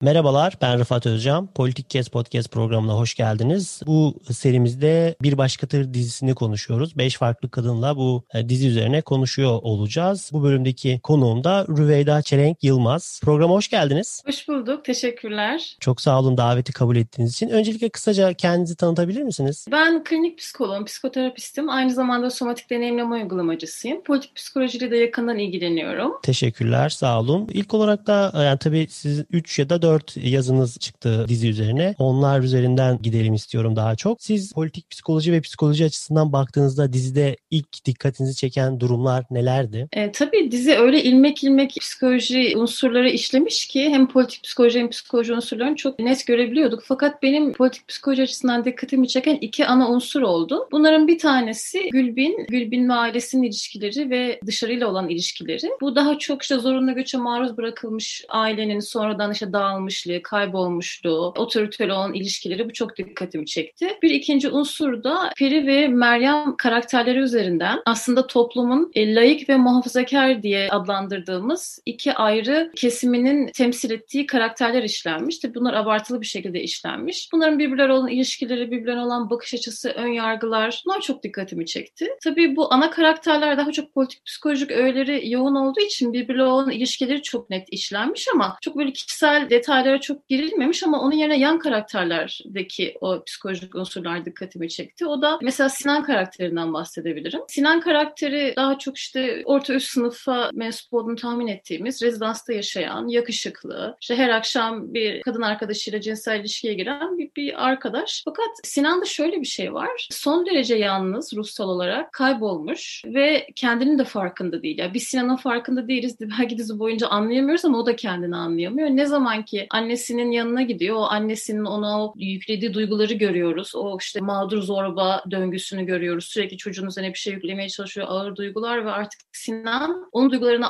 Merhabalar ben Rıfat Özcan. Politik Kes Podcast programına hoş geldiniz. Bu serimizde Bir Başkatır dizisini konuşuyoruz. Beş farklı kadınla bu e, dizi üzerine konuşuyor olacağız. Bu bölümdeki konuğum da Rüveyda Çelenk Yılmaz. Programa hoş geldiniz. Hoş bulduk. Teşekkürler. Çok sağ olun daveti kabul ettiğiniz için. Öncelikle kısaca kendinizi tanıtabilir misiniz? Ben klinik psikoloğum, psikoterapistim. Aynı zamanda somatik deneyimleme uygulamacısıyım. Politik psikolojiyle de yakından ilgileniyorum. Teşekkürler, sağ olun. İlk olarak da e, yani tabii siz 3 ya da 4 yazınız çıktı dizi üzerine. Onlar üzerinden gidelim istiyorum daha çok. Siz politik psikoloji ve psikoloji açısından baktığınızda dizide ilk dikkatinizi çeken durumlar nelerdi? E, tabii dizi öyle ilmek ilmek psikoloji unsurları işlemiş ki hem politik psikoloji hem psikoloji unsurlarını çok net görebiliyorduk. Fakat benim politik psikoloji açısından dikkatimi çeken iki ana unsur oldu. Bunların bir tanesi Gülbin, Gülbin ve ailesinin ilişkileri ve dışarıyla olan ilişkileri. Bu daha çok işte zorunlu göçe maruz bırakılmış ailenin sonradan işte dağılmışlığı, kaybolmuşluğu, otoriteyle olan ilişkileri bu çok dikkatimi çekti. Bir ikinci unsur da Peri ve Meryem karakterleri üzerinden aslında toplumun e, layık ve muhafazakar diye adlandırdığımız iki ayrı kesiminin temsil ettiği karakterler işlenmiş. Tabii bunlar abartılı bir şekilde işlenmiş. Bunların birbirlerine olan ilişkileri, birbirlerine olan bakış açısı, ön yargılar bunlar çok dikkatimi çekti. Tabii bu ana karakterler daha çok politik psikolojik öğeleri yoğun olduğu için birbirle olan ilişkileri çok net işlenmiş ama çok böyle kişisel detaylara çok girilmemiş ama onun yerine yan karakterlerdeki o psikolojik unsurlar dikkatimi çekti. O da mesela Sinan karakterinden bahsedebilirim. Sinan karakteri daha çok işte orta üst sınıfa mensup olduğunu tahmin ettiğimiz rezidansta yaşayan, yakışıklı, işte her akşam bir kadın arkadaşıyla cinsel ilişkiye giren bir, bir arkadaş. Fakat Sinan'da şöyle bir şey var. Son derece yalnız ruhsal olarak kaybolmuş ve kendinin de farkında değil. Yani biz Sinan'ın farkında değiliz. Belki dizi boyunca anlayamıyoruz ama o da kendini anlayamıyor. Ne zaman ki annesinin yanına gidiyor, o annesinin ona o yüklediği duyguları görüyoruz. O işte mağdur zorba döngüsünü görüyoruz. Sürekli çocuğun üzerine bir şey yüklemeye çalışıyor. Ağır duygular ve artık Sinan onun duygularını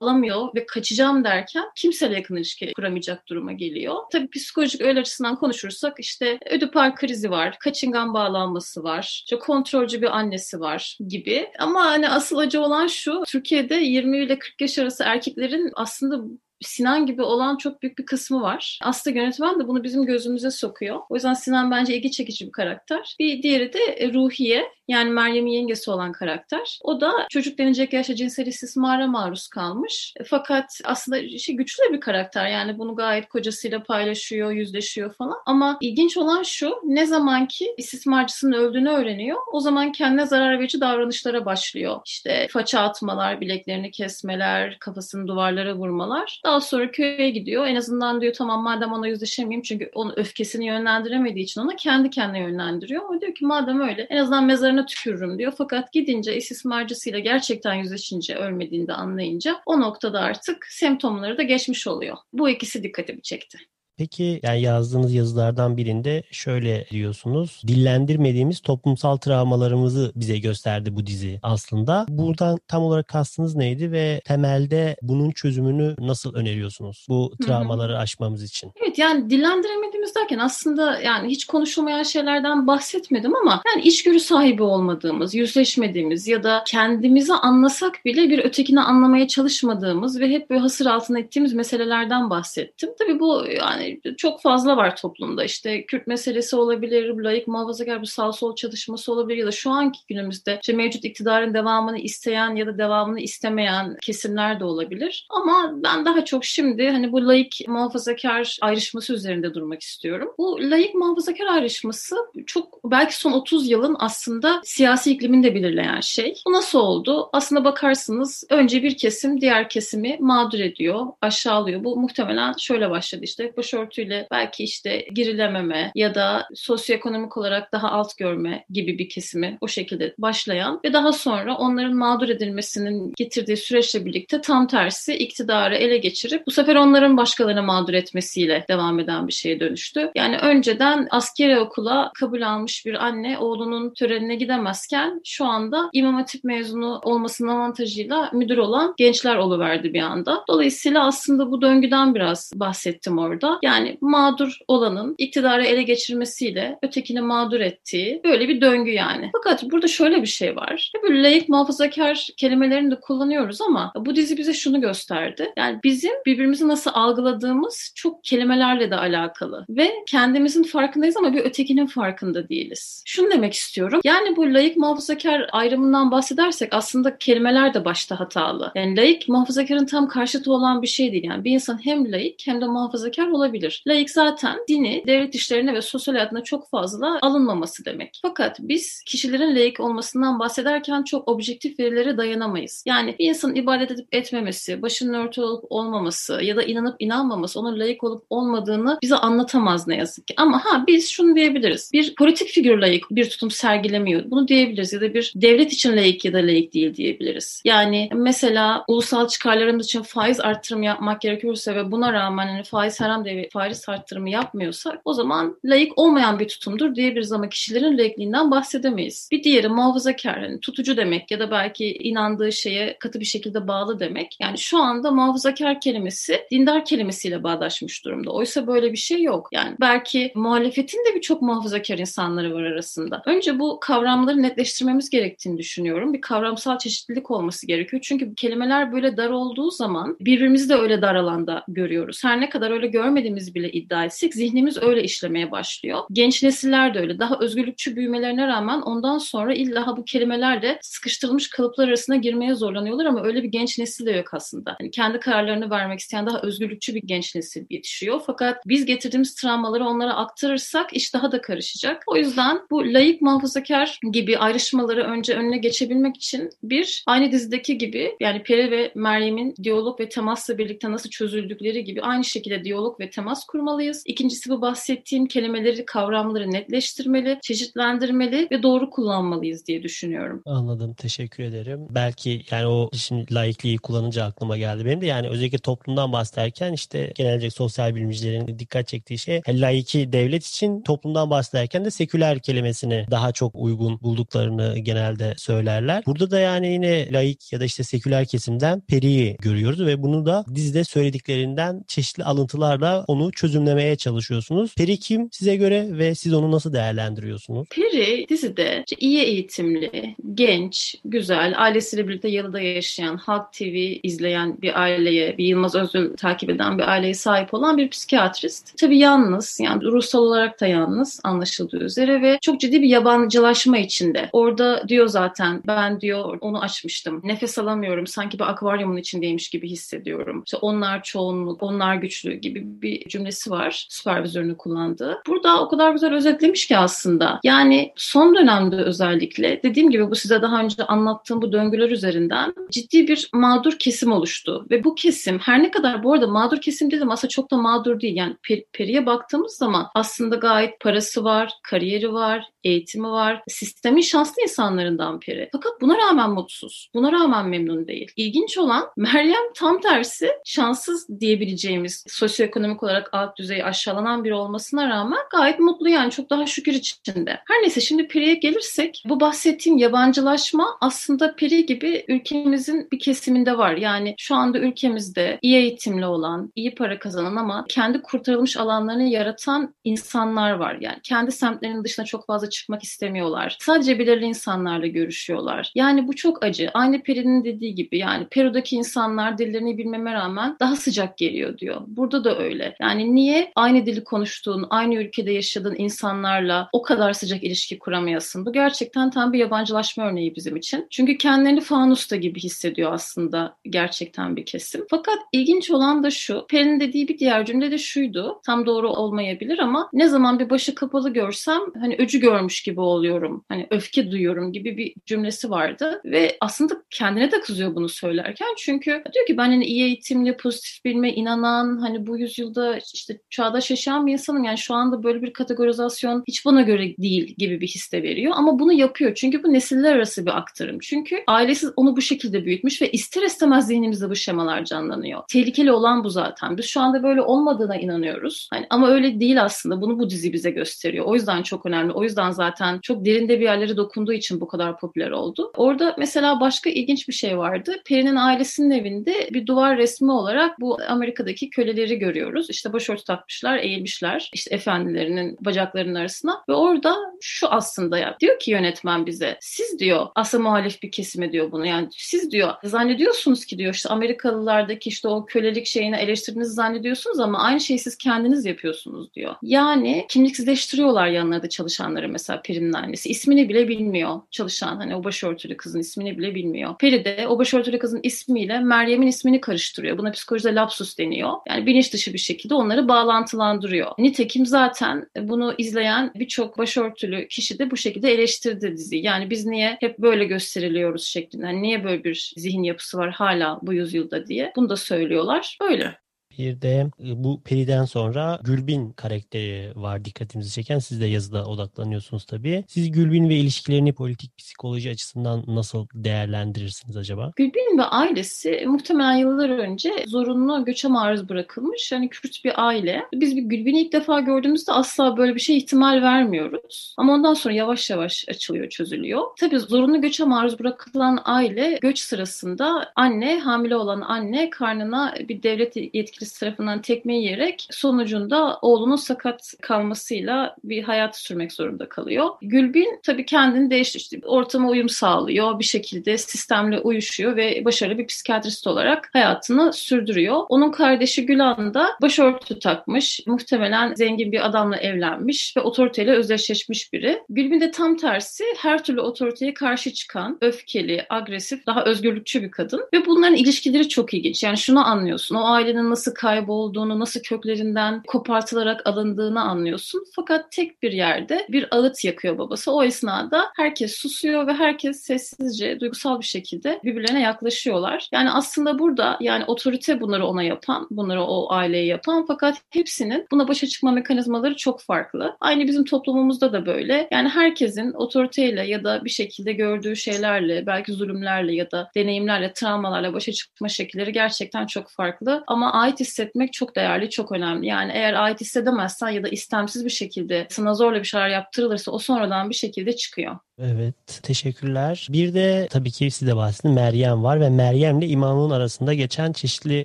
alamıyor ve kaçacağım derken kimseyle yakın ilişki kuramayacak duruma geliyor. Tabii psikolojik öğe açısından konuşursak işte ödipal krizi var, kaçıngan bağlanması var, işte kontrolcü bir annesi var gibi. Ama hani asıl acı olan şu, Türkiye'de 20 ile 40 yaş arası erkeklerin aslında Sinan gibi olan çok büyük bir kısmı var. Aslında yönetmen de bunu bizim gözümüze sokuyor. O yüzden Sinan bence ilgi çekici bir karakter. Bir diğeri de Ruhiye yani Meryem'in yengesi olan karakter. O da çocuk denecek yaşta cinsel istismara maruz kalmış. E, fakat aslında şey, güçlü bir karakter. Yani bunu gayet kocasıyla paylaşıyor, yüzleşiyor falan. Ama ilginç olan şu, ne zaman ki istismarcısının öldüğünü öğreniyor, o zaman kendine zarar verici davranışlara başlıyor. İşte faça atmalar, bileklerini kesmeler, kafasını duvarlara vurmalar. Daha sonra köye gidiyor. En azından diyor tamam madem ona yüzleşemeyeyim çünkü onun öfkesini yönlendiremediği için ona kendi kendine yönlendiriyor. O diyor ki madem öyle en azından mezarına tükürürüm diyor. Fakat gidince istismarcısıyla gerçekten yüzleşince ölmediğini de anlayınca o noktada artık semptomları da geçmiş oluyor. Bu ikisi dikkatimi çekti. Peki yani yazdığınız yazılardan birinde şöyle diyorsunuz. Dillendirmediğimiz toplumsal travmalarımızı bize gösterdi bu dizi aslında. Buradan tam olarak kastınız neydi ve temelde bunun çözümünü nasıl öneriyorsunuz? Bu travmaları aşmamız için. Evet yani dillendiremediğimiz derken aslında yani hiç konuşulmayan şeylerden bahsetmedim ama yani içgörü sahibi olmadığımız, yüzleşmediğimiz ya da kendimizi anlasak bile bir ötekini anlamaya çalışmadığımız ve hep böyle hasır altına ettiğimiz meselelerden bahsettim. Tabii bu yani çok fazla var toplumda. İşte Kürt meselesi olabilir, layık muhafazakar bir sağ sol çalışması olabilir ya da şu anki günümüzde işte mevcut iktidarın devamını isteyen ya da devamını istemeyen kesimler de olabilir. Ama ben daha çok şimdi hani bu layık muhafazakar ayrışması üzerinde durmak istiyorum. Bu layık muhafazakar ayrışması çok belki son 30 yılın aslında siyasi iklimini de belirleyen şey. Bu nasıl oldu? Aslında bakarsınız önce bir kesim diğer kesimi mağdur ediyor, aşağılıyor. Bu muhtemelen şöyle başladı işte başörtü başörtüyle belki işte girilememe ya da sosyoekonomik olarak daha alt görme gibi bir kesimi o şekilde başlayan ve daha sonra onların mağdur edilmesinin getirdiği süreçle birlikte tam tersi iktidarı ele geçirip bu sefer onların başkalarına mağdur etmesiyle devam eden bir şeye dönüştü. Yani önceden askeri okula kabul almış bir anne oğlunun törenine gidemezken şu anda İmam Hatip mezunu olmasının avantajıyla müdür olan gençler oluverdi bir anda. Dolayısıyla aslında bu döngüden biraz bahsettim orada. Yani mağdur olanın iktidarı ele geçirmesiyle ötekini mağdur ettiği böyle bir döngü yani. Fakat burada şöyle bir şey var. Böyle layık muhafazakar kelimelerini de kullanıyoruz ama bu dizi bize şunu gösterdi. Yani bizim birbirimizi nasıl algıladığımız çok kelimelerle de alakalı ve kendimizin farkındayız ama bir ötekinin farkında değiliz. Şunu demek istiyorum. Yani bu layık muhafazakar ayrımından bahsedersek aslında kelimeler de başta hatalı. Yani layık muhafazakarın tam karşıtı olan bir şey değil. Yani bir insan hem layık hem de muhafazakar olabilir. Layık zaten dini, devlet işlerine ve sosyal hayatına çok fazla alınmaması demek. Fakat biz kişilerin layık olmasından bahsederken çok objektif verilere dayanamayız. Yani bir insanın ibadet edip etmemesi, başının örtü olup olmaması ya da inanıp inanmaması onun layık olup olmadığını bize anlatamaz ne yazık ki. Ama ha biz şunu diyebiliriz. Bir politik figür layık bir tutum sergilemiyor. Bunu diyebiliriz ya da bir devlet için layık ya da layık değil diyebiliriz. Yani mesela ulusal çıkarlarımız için faiz artırımı yapmak gerekiyorsa ve buna rağmen hani faiz haram diye faiz artırımı yapmıyorsak o zaman layık olmayan bir tutumdur diyebiliriz ama kişilerin layıklığından bahsedemeyiz. Bir diğeri muhafazakar, hani tutucu demek ya da belki inandığı şeye katı bir şekilde bağlı demek. Yani şu anda muhafazakar kelimesi dindar kelimesiyle bağdaşmış durumda. Oysa böyle bir şey yok. Yani belki muhalefetin de birçok muhafazakar insanları var arasında. Önce bu kavramları netleştirmemiz gerektiğini düşünüyorum. Bir kavramsal çeşitlilik olması gerekiyor. Çünkü kelimeler böyle dar olduğu zaman birbirimizi de öyle dar alanda görüyoruz. Her ne kadar öyle görmediğimiz bile iddia etsek zihnimiz öyle işlemeye başlıyor. Genç nesiller de öyle. Daha özgürlükçü büyümelerine rağmen ondan sonra illa bu kelimelerle sıkıştırılmış kalıplar arasına girmeye zorlanıyorlar ama öyle bir genç nesil de yok aslında. Yani kendi kararlarını vermek isteyen daha özgürlükçü bir genç nesil yetişiyor. Fakat biz getirdiğimiz travmaları onlara aktarırsak iş daha da karışacak. O yüzden bu layık muhafazakar gibi ayrışmaları önce önüne geçebilmek için bir aynı dizideki gibi yani Peri ve Meryem'in diyalog ve temasla birlikte nasıl çözüldükleri gibi aynı şekilde diyalog ve temas kurmalıyız. İkincisi bu bahsettiğim kelimeleri, kavramları netleştirmeli, çeşitlendirmeli ve doğru kullanmalıyız diye düşünüyorum. Anladım. Teşekkür ederim. Belki yani o şimdi laikliği kullanınca aklıma geldi. Benim de yani özellikle toplumdan bahsederken işte genelce sosyal bilimcilerin dikkat çektiği şey laiki devlet için toplumdan bahsederken de seküler kelimesini daha çok uygun bulduklarını genelde söylerler. Burada da yani yine laik ya da işte seküler kesimden Peri'yi görüyoruz ve bunu da dizide söylediklerinden çeşitli alıntılarla onu çözümlemeye çalışıyorsunuz. Peri kim size göre ve siz onu nasıl değerlendiriyorsunuz? Peri dizide iyi eğitimli, genç, güzel, ailesiyle birlikte yalıda yaşayan, Halk TV izleyen bir aileye, bir Yılmaz Özül takip eden bir aileye sahip olan bir psikiyatrist. Tabii yalnız, yani ruhsal olarak da yalnız anlaşıldığı üzere ve çok ciddi bir yabancılaşma içinde. Orada diyor zaten ben diyor onu açmıştım. Nefes alamıyorum. Sanki bir akvaryumun içindeymiş gibi hissediyorum. İşte onlar çoğunluk, onlar güçlü gibi bir cümlesi var. Süpervizörünü kullandığı. Burada o kadar güzel özetlemiş ki aslında. Yani son dönemde özellikle dediğim gibi bu size daha önce anlattığım bu döngüler üzerinden ciddi bir mağdur kesim oluştu. Ve bu kesim her ne kadar bu arada mağdur kesim dedim aslında çok da mağdur değil. Yani per, Peri'ye baktığımız zaman aslında gayet parası var, kariyeri var, eğitimi var. Sistemin şanslı insanlarından Peri. Fakat buna rağmen mutsuz. Buna rağmen memnun değil. İlginç olan Meryem tam tersi şanssız diyebileceğimiz sosyoekonomik olarak alt düzey aşağılanan biri olmasına rağmen gayet mutlu yani çok daha şükür içinde. Her neyse şimdi Peri'ye gelirsek bu bahsettiğim yabancılaşma aslında Peri gibi ülkemizin bir kesiminde var. Yani şu anda ülkemizde iyi eğitimli olan, iyi para kazanan ama kendi kurtarılmış alanlarını yaratan insanlar var. Yani kendi semtlerinin dışına çok fazla çıkmak istemiyorlar. Sadece belirli insanlarla görüşüyorlar. Yani bu çok acı. Aynı Peri'nin dediği gibi yani Peru'daki insanlar dillerini bilmeme rağmen daha sıcak geliyor diyor. Burada da öyle. Yani niye aynı dili konuştuğun, aynı ülkede yaşadığın insanlarla o kadar sıcak ilişki kuramayasın? Bu gerçekten tam bir yabancılaşma örneği bizim için. Çünkü kendilerini fanusta gibi hissediyor aslında gerçekten bir kesim. Fakat ilginç olan da şu. Peri'nin dediği bir diğer cümle de şuydu. Tam doğru olmayabilir ama ne zaman bir başı kapalı görsem hani öcü görmüş gibi oluyorum. Hani öfke duyuyorum gibi bir cümlesi vardı ve aslında kendine de kızıyor bunu söylerken çünkü diyor ki ben hani iyi eğitimli, pozitif bilme inanan, hani bu yüzyılda konuda işte çağdaş yaşayan bir insanım. Yani şu anda böyle bir kategorizasyon hiç bana göre değil gibi bir hisse veriyor. Ama bunu yapıyor. Çünkü bu nesiller arası bir aktarım. Çünkü ailesi onu bu şekilde büyütmüş ve ister istemez zihnimizde bu şemalar canlanıyor. Tehlikeli olan bu zaten. Biz şu anda böyle olmadığına inanıyoruz. Hani ama öyle değil aslında. Bunu bu dizi bize gösteriyor. O yüzden çok önemli. O yüzden zaten çok derinde bir yerlere dokunduğu için bu kadar popüler oldu. Orada mesela başka ilginç bir şey vardı. Peri'nin ailesinin evinde bir duvar resmi olarak bu Amerika'daki köleleri görüyoruz. İşte başörtü takmışlar, eğilmişler. İşte efendilerinin bacaklarının arasına ve orada şu aslında ya diyor ki yönetmen bize siz diyor aslında muhalif bir kesime diyor bunu. Yani siz diyor zannediyorsunuz ki diyor işte Amerikalılardaki işte o kölelik şeyini eleştirdiğinizi zannediyorsunuz ama aynı şeyi siz kendiniz yapıyorsunuz diyor. Yani kimliksizleştiriyorlar yanlarında çalışanları mesela Peri'nin annesi. İsmini bile bilmiyor çalışan hani o başörtülü kızın ismini bile bilmiyor. Peri de o başörtülü kızın ismiyle Meryem'in ismini karıştırıyor. Buna psikolojide lapsus deniyor. Yani bilinç dışı bir şekilde onları bağlantılandırıyor. Nitekim zaten bunu izleyen birçok başörtülü kişi de bu şekilde eleştirdi diziyi. Yani biz niye hep böyle gösteriliyoruz şeklinde. Yani niye böyle bir zihin yapısı var hala bu yüzyılda diye. Bunu da söylüyorlar. Öyle. Bir de e, bu Peri'den sonra Gülbin karakteri var dikkatimizi çeken. Siz de yazıda odaklanıyorsunuz tabii. Siz Gülbin ve ilişkilerini politik psikoloji açısından nasıl değerlendirirsiniz acaba? Gülbin ve ailesi muhtemelen yıllar önce zorunlu göçe maruz bırakılmış. Yani Kürt bir aile. Biz bir Gülbin'i ilk defa gördüğümüzde asla böyle bir şey ihtimal vermiyoruz. Ama ondan sonra yavaş yavaş açılıyor, çözülüyor. Tabii zorunlu göçe maruz bırakılan aile göç sırasında anne, hamile olan anne karnına bir devlet yetkili yetkilisi tarafından tekme yiyerek sonucunda oğlunun sakat kalmasıyla bir hayatı sürmek zorunda kalıyor. Gülbin tabii kendini değiştirdi. Ortama uyum sağlıyor. Bir şekilde sistemle uyuşuyor ve başarılı bir psikiyatrist olarak hayatını sürdürüyor. Onun kardeşi Gülan da başörtü takmış. Muhtemelen zengin bir adamla evlenmiş ve otoriteyle özdeşleşmiş biri. Gülbin de tam tersi her türlü otoriteye karşı çıkan, öfkeli, agresif, daha özgürlükçü bir kadın. Ve bunların ilişkileri çok ilginç. Yani şunu anlıyorsun. O ailenin nasıl kaybolduğunu, nasıl köklerinden kopartılarak alındığını anlıyorsun. Fakat tek bir yerde bir ağıt yakıyor babası. O esnada herkes susuyor ve herkes sessizce, duygusal bir şekilde birbirlerine yaklaşıyorlar. Yani aslında burada yani otorite bunları ona yapan, bunları o aileye yapan fakat hepsinin buna başa çıkma mekanizmaları çok farklı. Aynı bizim toplumumuzda da böyle. Yani herkesin otoriteyle ya da bir şekilde gördüğü şeylerle, belki zulümlerle ya da deneyimlerle, travmalarla başa çıkma şekilleri gerçekten çok farklı. Ama ait hissetmek çok değerli, çok önemli. Yani eğer ait hissedemezsen ya da istemsiz bir şekilde sana zorla bir şeyler yaptırılırsa o sonradan bir şekilde çıkıyor. Evet, teşekkürler. Bir de tabii ki siz de bahsettiniz Meryem var ve Meryem'le imamın arasında geçen çeşitli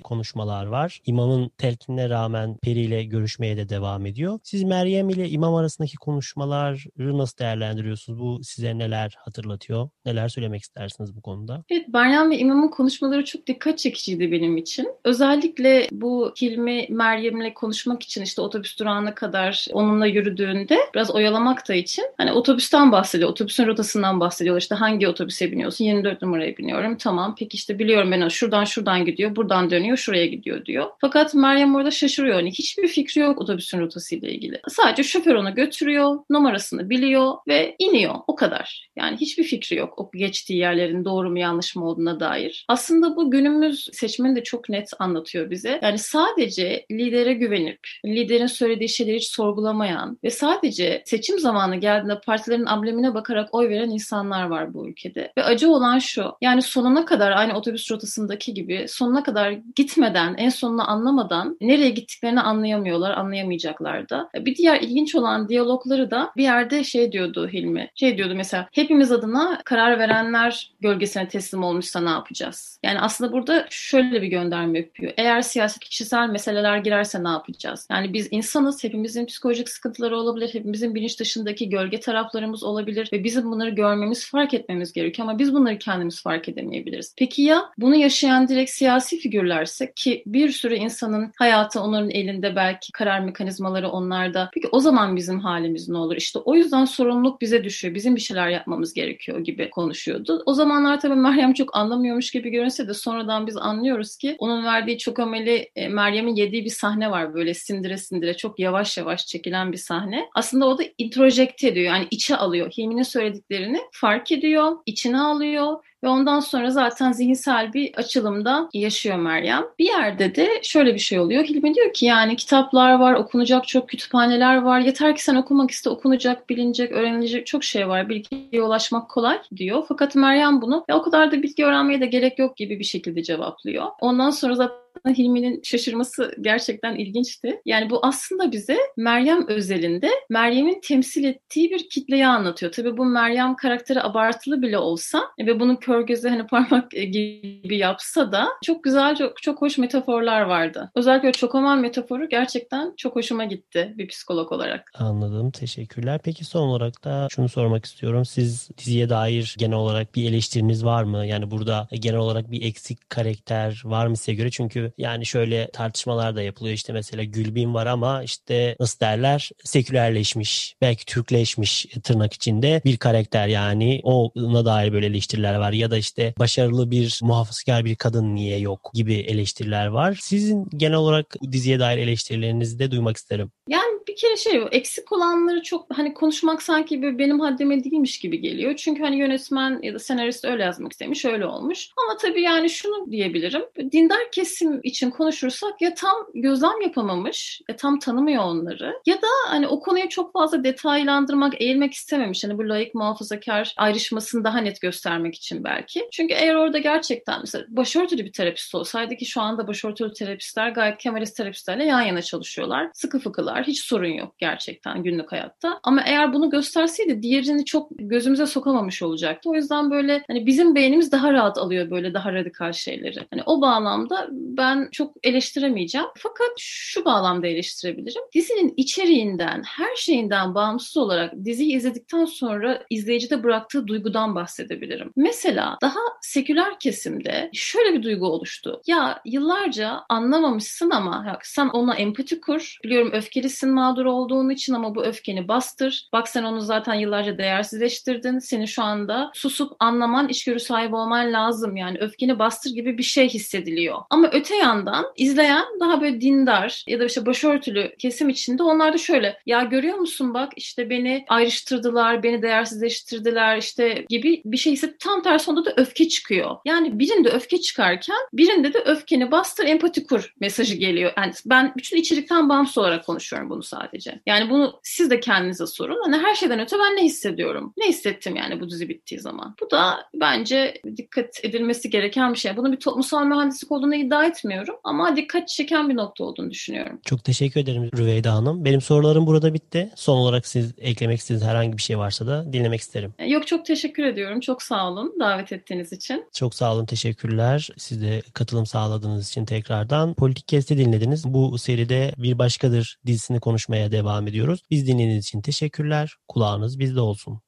konuşmalar var. İmamın telkinine rağmen Peri ile görüşmeye de devam ediyor. Siz Meryem ile imam arasındaki konuşmaları nasıl değerlendiriyorsunuz? Bu size neler hatırlatıyor? Neler söylemek istersiniz bu konuda? Evet, Meryem ve imamın konuşmaları çok dikkat çekiciydi benim için. Özellikle bu Hilmi Meryem'le konuşmak için işte otobüs durağına kadar onunla yürüdüğünde biraz oyalamak da için hani otobüsten bahsediyor. Otobüsün rotasından bahsediyorlar. İşte hangi otobüse biniyorsun? 24 numaraya biniyorum. Tamam peki işte biliyorum ben şuradan şuradan gidiyor, buradan dönüyor, şuraya gidiyor diyor. Fakat Meryem orada şaşırıyor. Hani hiçbir fikri yok otobüsün rotasıyla ilgili. Sadece şoför onu götürüyor, numarasını biliyor ve iniyor. O kadar. Yani hiçbir fikri yok o geçtiği yerlerin doğru mu yanlış mı olduğuna dair. Aslında bu günümüz seçmeni de çok net anlatıyor bize. Yani sadece lidere güvenip, liderin söylediği şeyleri hiç sorgulamayan ve sadece seçim zamanı geldiğinde partilerin amblemine bakarak oy veren insanlar var bu ülkede. Ve acı olan şu, yani sonuna kadar aynı otobüs rotasındaki gibi sonuna kadar gitmeden, en sonunu anlamadan nereye gittiklerini anlayamıyorlar, anlayamayacaklar da. Bir diğer ilginç olan diyalogları da bir yerde şey diyordu Hilmi. Şey diyordu mesela hepimiz adına karar verenler gölgesine teslim olmuşsa ne yapacağız? Yani aslında burada şöyle bir gönderme yapıyor. Eğer siyaset kişisel meseleler girerse ne yapacağız? Yani biz insanız, hepimizin psikolojik sıkıntıları olabilir, hepimizin bilinç dışındaki gölge taraflarımız olabilir ve bizim bunları görmemiz, fark etmemiz gerekiyor ama biz bunları kendimiz fark edemeyebiliriz. Peki ya bunu yaşayan direkt siyasi figürlerse ki bir sürü insanın hayatı onların elinde belki karar mekanizmaları onlarda. Peki o zaman bizim halimiz ne olur? İşte o yüzden sorumluluk bize düşüyor. Bizim bir şeyler yapmamız gerekiyor gibi konuşuyordu. O zamanlar tabii Meryem çok anlamıyormuş gibi görünse de sonradan biz anlıyoruz ki onun verdiği çok ameli e, Meryem'in yediği bir sahne var böyle sindire sindire çok yavaş yavaş çekilen bir sahne. Aslında o da introjekte ediyor yani içe alıyor. Hilmi'nin söylediği söylediklerini fark ediyor, içine alıyor ve ondan sonra zaten zihinsel bir açılımda yaşıyor Meryem. Bir yerde de şöyle bir şey oluyor. Hilmi diyor ki yani kitaplar var, okunacak çok kütüphaneler var. Yeter ki sen okumak iste, okunacak, bilinecek, öğrenilecek çok şey var. Bilgiye ulaşmak kolay diyor. Fakat Meryem bunu ya o kadar da bilgi öğrenmeye de gerek yok gibi bir şekilde cevaplıyor. Ondan sonra zaten Hilmi'nin şaşırması gerçekten ilginçti. Yani bu aslında bize Meryem özelinde Meryem'in temsil ettiği bir kitleyi anlatıyor. Tabii bu Meryem karakteri abartılı bile olsa ve bunun kör göze hani parmak gibi yapsa da çok güzel, çok, çok hoş metaforlar vardı. Özellikle çokoman metaforu gerçekten çok hoşuma gitti bir psikolog olarak. Anladım. Teşekkürler. Peki son olarak da şunu sormak istiyorum. Siz diziye dair genel olarak bir eleştiriniz var mı? Yani burada genel olarak bir eksik karakter var mı size göre? Çünkü yani şöyle tartışmalar da yapılıyor. İşte mesela Gülbin var ama işte nasıl derler sekülerleşmiş, belki Türkleşmiş tırnak içinde bir karakter yani ona dair böyle eleştiriler var. Ya da işte başarılı bir muhafazakar bir kadın niye yok gibi eleştiriler var. Sizin genel olarak diziye dair eleştirilerinizi de duymak isterim. Yani bir kere şey eksik olanları çok hani konuşmak sanki bir benim haddime değilmiş gibi geliyor. Çünkü hani yönetmen ya da senarist öyle yazmak istemiş, öyle olmuş. Ama tabii yani şunu diyebilirim. Dindar kesim için konuşursak ya tam gözlem yapamamış, ya tam tanımıyor onları ya da hani o konuyu çok fazla detaylandırmak, eğilmek istememiş. Hani bu layık muhafazakar ayrışmasını daha net göstermek için belki. Çünkü eğer orada gerçekten mesela başörtülü bir terapist olsaydı ki şu anda başörtülü terapistler gayet kemalist terapistlerle yan yana çalışıyorlar. Sıkı fıkılar, hiç sorun yok gerçekten günlük hayatta. Ama eğer bunu gösterseydi diğerini çok gözümüze sokamamış olacaktı. O yüzden böyle hani bizim beynimiz daha rahat alıyor böyle daha radikal şeyleri. Hani o bağlamda ben çok eleştiremeyeceğim. Fakat şu bağlamda eleştirebilirim. Dizinin içeriğinden, her şeyinden bağımsız olarak diziyi izledikten sonra izleyicide bıraktığı duygudan bahsedebilirim. Mesela daha seküler kesimde şöyle bir duygu oluştu. Ya yıllarca anlamamışsın ama ya sen ona empati kur. Biliyorum öfkelisin mağdur olduğun için ama bu öfkeni bastır. Bak sen onu zaten yıllarca değersizleştirdin. Seni şu anda susup anlaman, içgörü sahibi olman lazım. Yani öfkeni bastır gibi bir şey hissediliyor. Ama öte yandan izleyen daha böyle dindar ya da işte başörtülü kesim içinde onlar da şöyle ya görüyor musun bak işte beni ayrıştırdılar, beni değersizleştirdiler işte gibi bir şey ise tam tersi onda da öfke çıkıyor. Yani birinde öfke çıkarken birinde de öfkeni bastır empati kur mesajı geliyor. Yani ben bütün içerikten bağımsız olarak konuşuyorum bunu sadece. Yani bunu siz de kendinize sorun. Hani her şeyden öte ben ne hissediyorum? Ne hissettim yani bu dizi bittiği zaman? Bu da bence dikkat edilmesi gereken bir şey. Bunun bir toplumsal mühendislik olduğunu iddia etmiyorum ama dikkat çeken bir nokta olduğunu düşünüyorum. Çok teşekkür ederim Rüveyda Hanım. Benim sorularım burada bitti. Son olarak siz eklemek istediğiniz herhangi bir şey varsa da dinlemek isterim. Yok çok teşekkür ediyorum. Çok sağ olun davet ettiğiniz için. Çok sağ olun. Teşekkürler. Siz de katılım sağladığınız için tekrardan. Politik Kesti dinlediniz. Bu seride Bir Başkadır dizisini konuşmaya devam ediyoruz. Biz dinlediğiniz için teşekkürler. Kulağınız bizde olsun.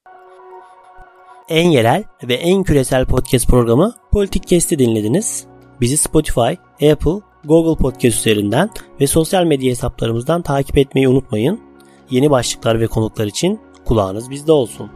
En yerel ve en küresel podcast programı Politik Kesti dinlediniz. Bizi Spotify, Apple, Google Podcast üzerinden ve sosyal medya hesaplarımızdan takip etmeyi unutmayın. Yeni başlıklar ve konuklar için kulağınız bizde olsun.